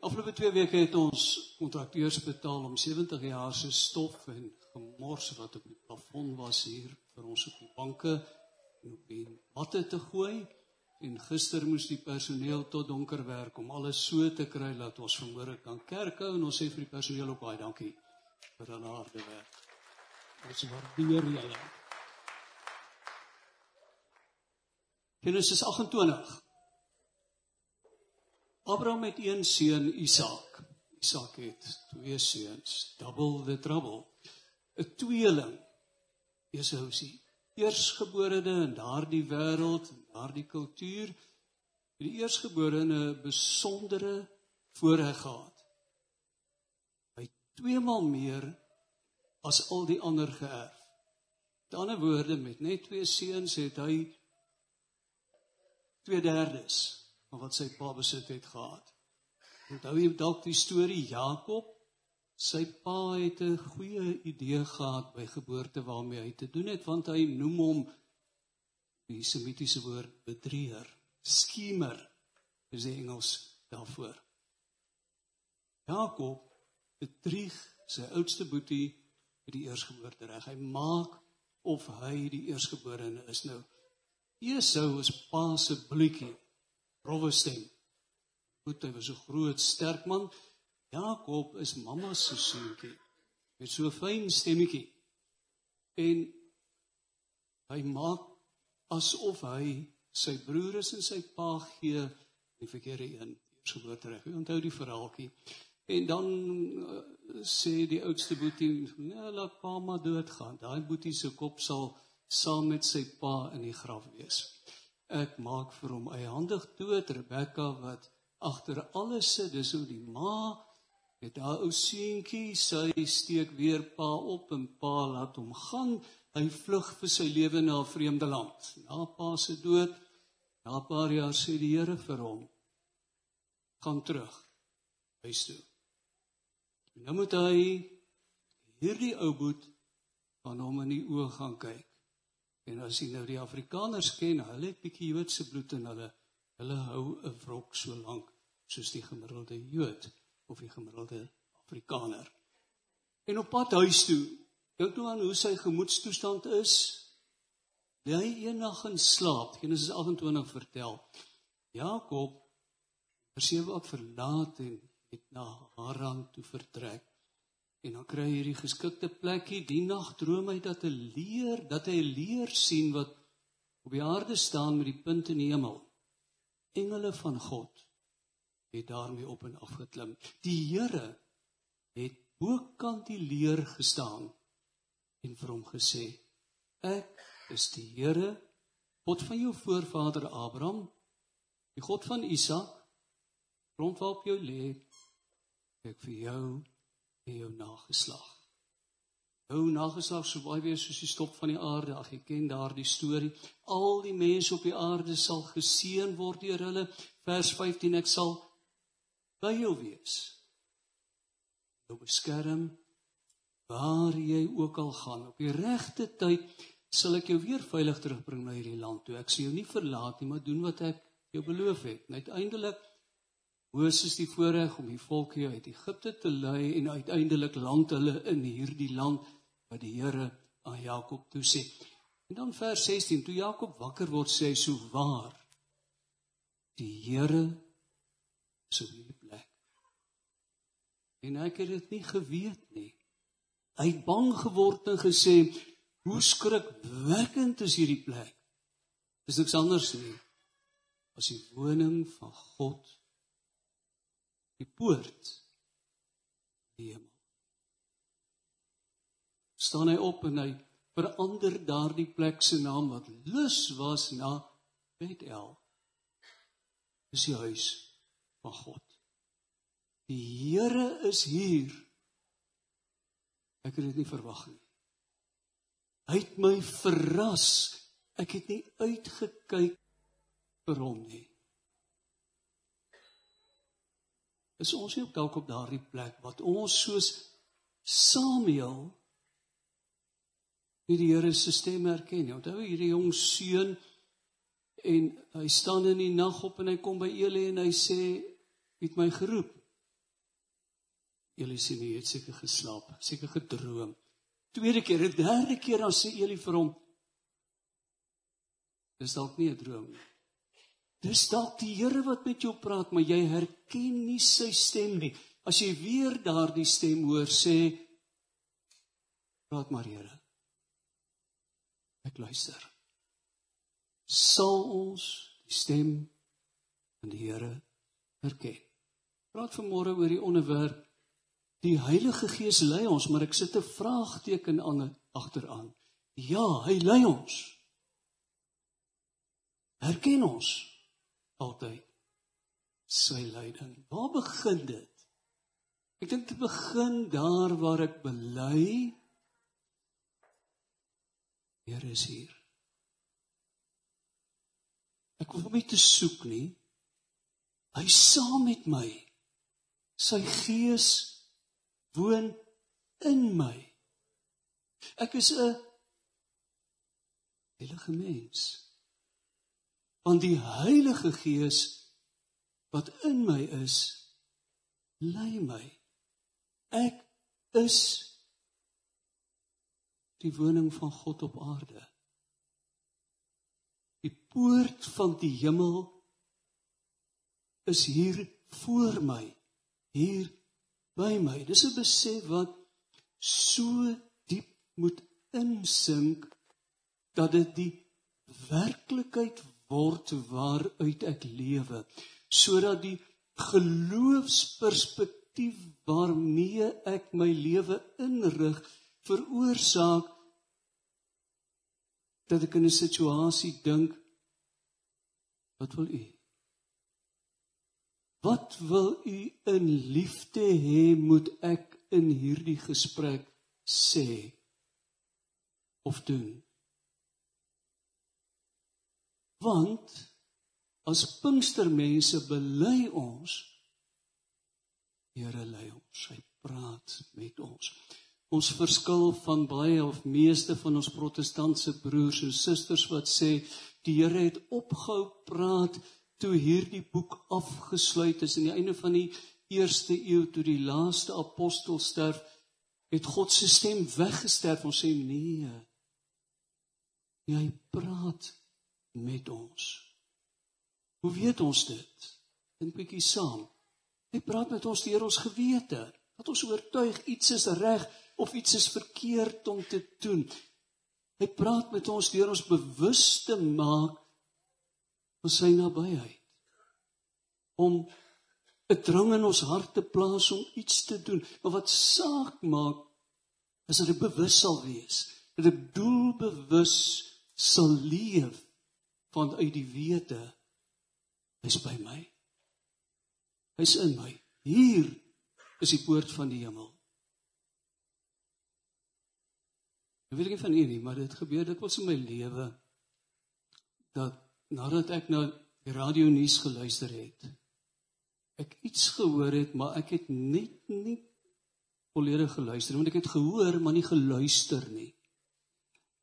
Afgelope 2 weke het ons kontrakteurs betaal om 70 jaar se stof en gemors wat op die plafon was hier vir ons op die banke en op die matte te gooi. En gister moes die personeel tot donker werk om alles so te kry dat ons vanmôre kan kerk hou en ons sê vir die personeel ook baie dankie vir hulle harde werk. Ons waardeer julle. Genesis 28 Abraham het een seun Isak. Isak het twee seuns, double the trouble. 'n Tweeling. Esau is die eersgeborene in daardie wêreld, daardie kultuur. Die eersgeborene 'n besondere voorreg gehad. Hy twee maal meer as al die ander geërf. Met ander woorde, met net twee seuns het hy 2/3 van wat sy pa besit het gehad. Onthou jy dalk die storie Jakob? Sy pa het 'n goeie idee gehad by geboorte waarmee hy te doen het want hy noem hom die semitiese woord bedrieger, schemer is die Engels daarvoor. Jakob bedrieg sy oudste boetie met die eersgeboorte reg. Hy maak of hy die eersgeborene is nou. Esau is pa se bloetjie rowwe stem. Goed, hy was 'n groot, sterk man. Jakob is mamma se seuntjie met so 'n fyn stemmetjie. En hy maak asof hy sy broer is en sy pa gee die verkeerde een eers geboorte reg. Onthou die verhaaltjie. En dan uh, sê die oudste boetie, "Nee, laat pa maar doodgaan. Daai boetie se kop sal saam met sy pa in die graf wees." Ek maak vir hom eiehandig dood Rebekka wat agter alles sit dis hoe die ma het haar ou seentjie sy steek weer pa op en pa laat hom gaan. Hy vlug vir sy lewe na 'n vreemde land. Na pa se dood. Na 'n paar jaar sê die Here vir hom gaan terug huis toe. En nou moet hy hierdie ou boet aan hom in die oë gaan kyk En as jy nou die Afrikaners ken, hulle het bietjie Joodse bloed in hulle. Hulle hou 'n wrok so lank soos die gemiddelde Jood of die gemiddelde Afrikaner. En op pad huis toe, dink toe aan hoe sy gemoedstoestand is. Lê hy eendag in slaap. Genesis 28 vertel. Jakob versewe op verlaat en het na Haran toe vertrek. En dan kry hy hierdie geskikte plekkie. Die nag droom hy dat 'n leer, dat hy 'n leer sien wat op die aarde staan met die punt in die hemel. Engele van God het daarmee op en af geklim. Die Here het bokant die leer gestaan en vir hom gesê: Ek is die Here, God van jou voorvader Abraham, die God van Isak, grond waarop jy lê. Ek vir jou en jou nageslag. Jou nageslag sou baie wees soos die stop van die aarde. Ag, jy ken daardie storie. Al die mense op die aarde sal geseën word deur hulle. Vers 15 ek sal by jou wees. Jou beskerm waar jy ook al gaan. Op die regte tyd sal ek jou weer veilig terugbring na hierdie land toe. Ek sal jou nie verlaat nie, maar doen wat ek jou beloof het. En uiteindelik Moses die voorreg om die volk hier uit Egipte te lei en uiteindelik land hulle in hierdie land wat die Here aan Jakob toesê. En dan vers 16, toe Jakob wakker word, sê hy so waar die Here is op hierdie plek. En ek het dit nie geweet nie. Hy het bang geword en gesê, "Hoe skrikwekkend is hierdie plek." Dis niks anders nie as die woning van God die poort die hemel. staan hy op en hy verander daardie plek se naam wat lus was na Bethel. Dis die huis van God. Die Here is hier. Ek het dit nie verwag nie. Hy het my verras. Ek het nie uitgekyk vir hom nie. Is ons nie op dalk op daardie plek wat ons soos Samuel nie die Here se stem herken nie. Onthou hierdie jong seun en hy staan in die nag op en hy kom by Eli en hy sê het my geroep. Eli sê nee, het seker geslaap, seker gedroom. Tweede keer, 'n derde keer dan sê Eli vir hom: Dis dalk nie 'n droom nie. Dis dalk die Here wat met jou praat, maar jy herken nie sy stem nie. As jy weer daardie stem hoor, sê praat maar Here. Ek luister. Sal ons die stem van die Here herken? Praat vanmôre oor die onderwerp die Heilige Gees lei ons, maar ek sit 'n vraagteken aan agteraan. Ja, hy lei ons. Herken ons altyd sy leiding. Waar begin dit? Ek dink dit begin daar waar ek bely Here is hier. Ek hoef hom nie te soek nie. Hy saam met my. Sy gees woon in my. Ek is 'n heilige mens want die Heilige Gees wat in my is lei my. Ek is die woning van God op aarde. Die poort van die hemel is hier voor my hier by my. Dis 'n besef wat so diep moet insink dat dit die werklikheid word waaruit ek lewe sodat die geloofsperspektief waarmee ek my lewe inrig veroorsaak dat ek in 'n situasie dink wat wil u? Wat wil u in liefde hê moet ek in hierdie gesprek sê of doen Want as Pinkstermense bely ons Here lei ons, hy praat met ons. Ons verskil van baie of meeste van ons protestantse broers en susters wat sê die Here het opgehou praat toe hierdie boek afgesluit is aan die einde van die eerste eeu toe die laaste apostel sterf het God se stem weggesterf ons sê nee hy praat met ons. Hoe weet ons dit? Dink bietjie saam. Hy praat met ons deur ons gewete. Dat ons oortuig iets is reg of iets is verkeerd om te doen. Hy praat met ons deur ons bewus te maak van sy nabyheid. Om 'n drang in ons hart te plaas om iets te doen, maar wat saak maak is dat ek bewus sal wees, dat ek doelbewus sal leef vanuit die wete hy's by my. Hy's in my. Hier is die poort van die hemel. Ek weet nie van u nie, maar dit gebeur dikwels in my lewe dat nadat ek na die radio nuus geluister het, ek iets gehoor het, maar ek het net nie volledig geluister want ek het gehoor maar nie geluister nie.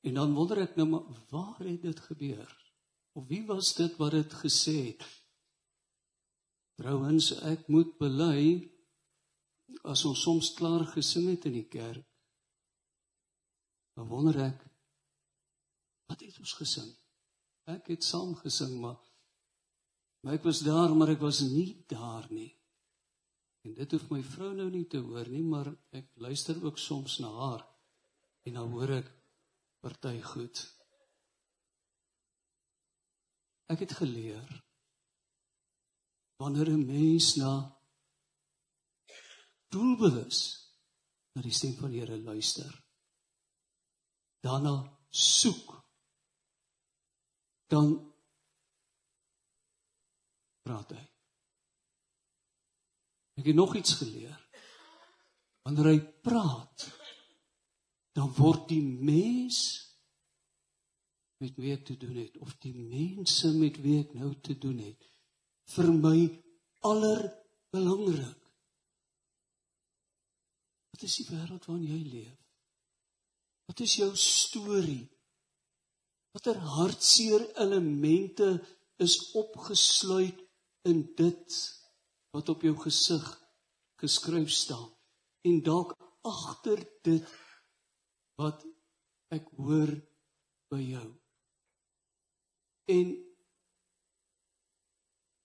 En dan wonder ek nou maar waar het dit gebeur? Of wie was dit wat dit gesê het? Trouwens, ek moet bely as ons soms klaar gesing het in die kerk. Dan wonder ek wat het ons gesing? Ek het saam gesing, maar maar ek was daar, maar ek was nie daar nie. En dit hoef my vrou nou nie te hoor nie, maar ek luister ook soms na haar en dan hoor ek party goed. Ek het geleer wanneer 'n mens na doelbewus na die stem van die Here luister, daarna soek, dan praat hy. Ek het nog iets geleer. Wanneer hy praat, dan word die mens met wie ek te doen het of die mense met wie ek nou te doen het vir my allerbelangrik. Wat is die wêreld waarin jy leef? Wat is jou storie? Watter hartseer elemente is opgesluit in dit wat op jou gesig geskryf staan? en dalk agter dit wat ek hoor by jou. En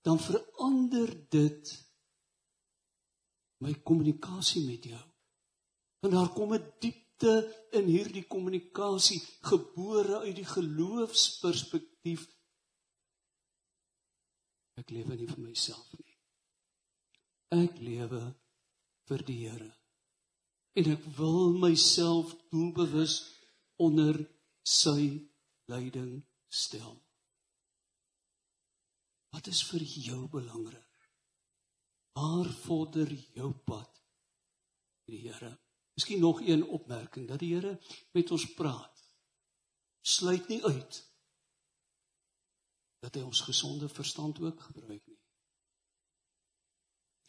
dan verander dit my kommunikasie met jou. Want daar kom 'n diepte in hierdie kommunikasie gebore uit die geloofsperspektief. Ek lewe nie vir myself nie. Ek lewe vir die Here. En ek wil myself doelbewus onder sy leiding stel. Wat is vir jou belangrik? Waar vorder jou pad? Die Here. Miskien nog een opmerking dat die Here met ons praat. Sluit nie uit dat hy ons gesonde verstand ook gebruik nie.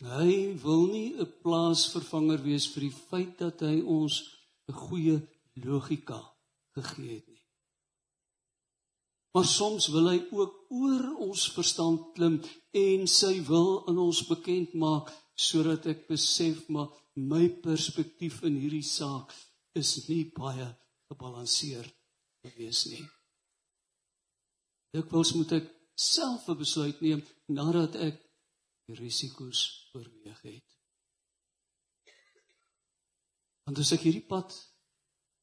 Hy wil nie 'n plaasvervanger wees vir die feit dat hy ons 'n goeie logika gegee het. Maar soms wil hy ook oor ons verstand klim en sy wil aan ons bekend maak sodat ek besef maar my perspektief in hierdie saak is nie baie gebalanseerd gewees nie. Wou moet ek self 'n besluit neem nadat ek die risiko's oorweeg het. Want as ek hierdie pad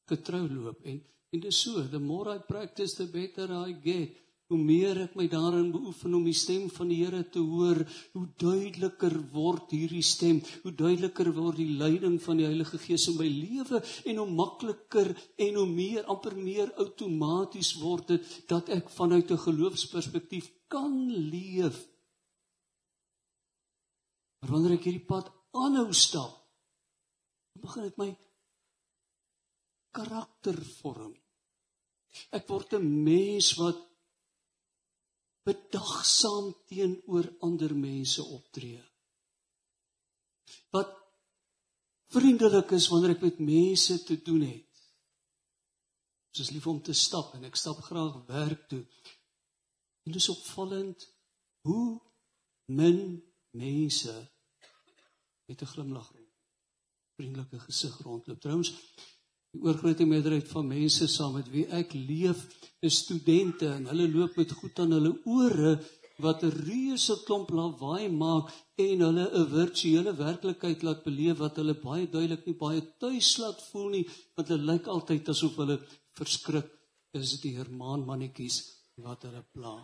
getrou loop en En dis so, the more I practice the better I get. Hoe meer ek my daarin beoefen om die stem van die Here te hoor, hoe duideliker word hierdie stem, hoe duideliker word die leiding van die Heilige Gees in my lewe en hoe makliker en hoe meer amper meer outomaties word dit dat ek vanuit 'n geloofsperspektief kan leef. Maar wanneer ek hierdie pad aanhou stap, begin dit my karakter vorm. Ek word 'n mens wat bedagsaam teenoor ander mense optree. Wat vriendelik is wanneer ek met mense te doen het. Dit is lief om te stap en ek stap graag werk toe. En dit is opvallend hoe min mense met 'n glimlag rond vriendelike gesig rondloop. Trouens, Die oorgrootste meerderheid van mense saam met wie ek leef, is studente en hulle loop met goed aan hulle ore wat 'n reuse klomp lawaai maak en hulle 'n virtuele werklikheid laat beleef wat hulle baie duidelik nie baie tuis laat voel nie, want hulle lyk altyd asof hulle verskrik is die hermaanmannetjies wat hulle pla.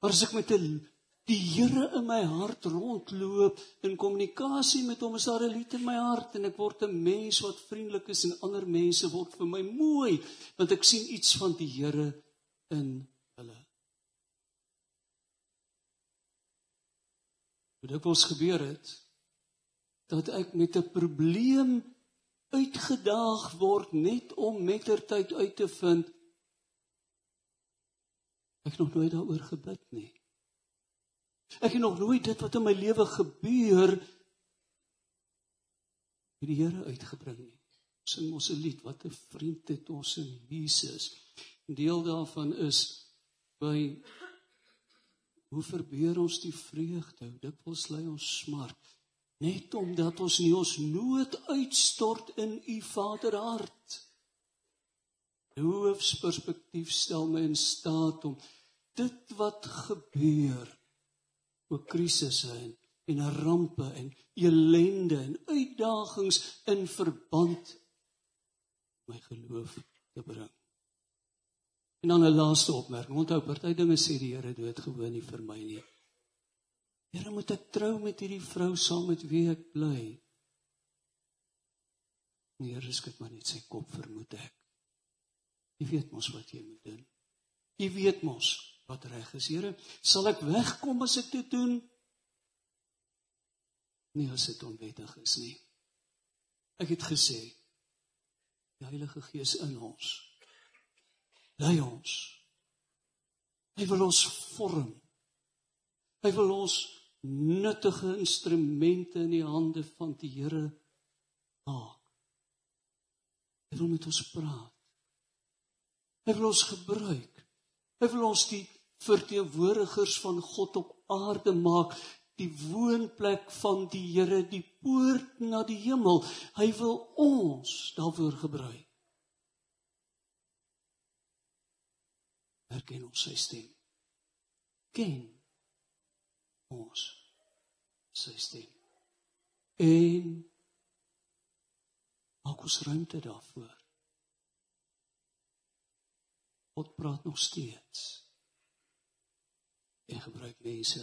Maar as ek met 'n die Here in my hart rondloop in kommunikasie met hom is daar 'n lied in my hart en ek word 'n mens wat vriendelik is en ander mense word vir my mooi want ek sien iets van die Here in hulle. Wat het ons gebeur het dat ek met 'n probleem uitgedaag word net om mettertyd uit te vind ek nog nooit daaroor gebid nie. Ek het nog nooit dit wat in my lewe gebeur by die Here uitgebring nie. Sing ons 'n lied, wat 'n vriend het ons in Jesus. Deel daarvan is by hoe verbeur ons die vreugde, dit wil lei ons smart net omdat ons nie ons nood uitstort in u Vaderhart. Hoofsperspektief stel my in staat om dit wat gebeur ook krisisse en en rampe en elende en uitdagings in verband my geloof te bring. En dan 'n laaste opmerking. Onthou, party dinge sê die Here doodgewoon nie vir my nie. Here, moet ek trou met hierdie vrou saam met wie ek bly? Nee, Here, skud maar net sy kop vermoed ek. Jy weet mos wat jy moet doen. Jy weet mos wat reg is. Here, sal ek wegkom as ek dit doen? Nie as dit onwettig is nie. Ek het gesê die Heilige Gees in ons lei ons. Hy wil ons vorm. Hy wil ons nuttige instrumente in die hande van die Here maak. Hy wil met ons praat. Hy wil ons gebruik. Hy wil ons die verteenwoordigers van God op aarde maak die woonplek van die Here, die poort na die hemel. Hy wil ons daarvoor gebruik. Herken ons sy stem. Ken ons sy stem. En maak ons ruimte daarvoor. God praat nog steeds. En gebruik mense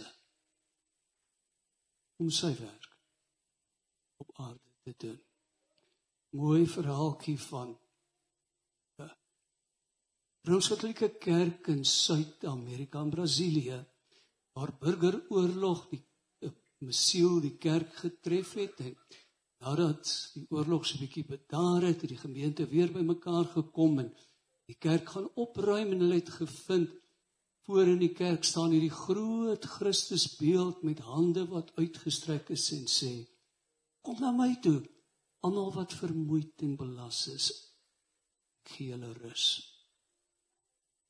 om sy werk op aarde te doen. Mooi verhaaltjie van 'n Rooms-Katolieke kerk in Suid-Amerika en Brasilië waar burgeroorlog die mesiel die kerk getref het en nadat die oorlog so 'n bietjie bedaar het, het die gemeente weer bymekaar gekom en die kerk gaan opruim en hulle het gevind voor in die kerk staan hierdie groot Christusbeeld met hande wat uitgestrek is en sê kom na my toe almal wat vermoeid en belas is. Gee hulle rus.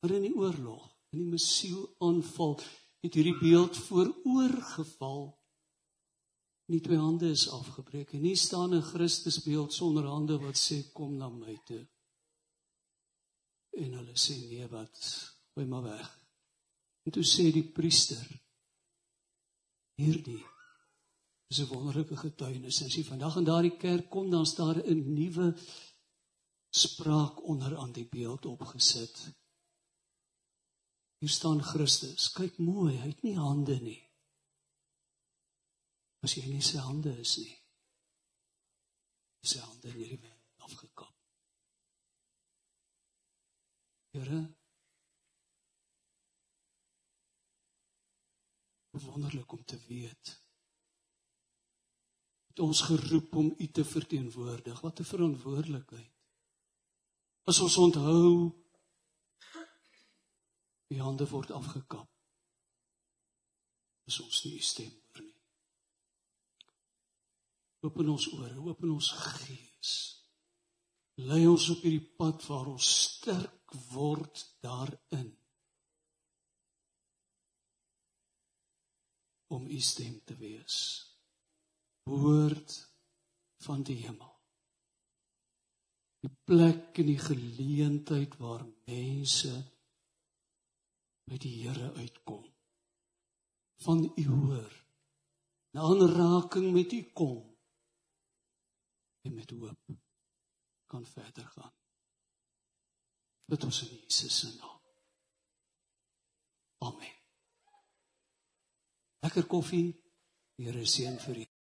Maar in die oorlog in die mesiel aanval het hierdie beeld vooroorgeval. Nie twee hande is afgebreek en nie staan 'n Christusbeeld sonder hande wat sê kom na my toe. En hulle sê nee wat gooi maar weg En toe sê die priester hierdie is 'n wonderlike getuienis. As jy vandag in daardie kerk kom, dan staan daar 'n nuwe spraak onder aan die beeld opgesit. Hier staan Christus. Kyk mooi, hy het nie hande nie. As jy nie sy hande is nie. Sy hande het hierdie afgekap. Here wonderlik om te weet. Het ons geroep om U te verteenwoordig. Wat 'n verantwoordelikheid. As ons onthou die hande word afgekap. Is ons nie U stem hoor nie. Open ons ore, open ons gees. Lei ons op hierdie pad waar ons sterk word daarin. Om u stem te wees. Woord van die hemel. Die plek en die geleentheid waar mense by die Here uitkom. Van u hoor. 'n aanraking met u kom. En met hoop kan verder gaan. Dit ons in Jesus se naam. Amen. Lekker koffie. Here seën vir u.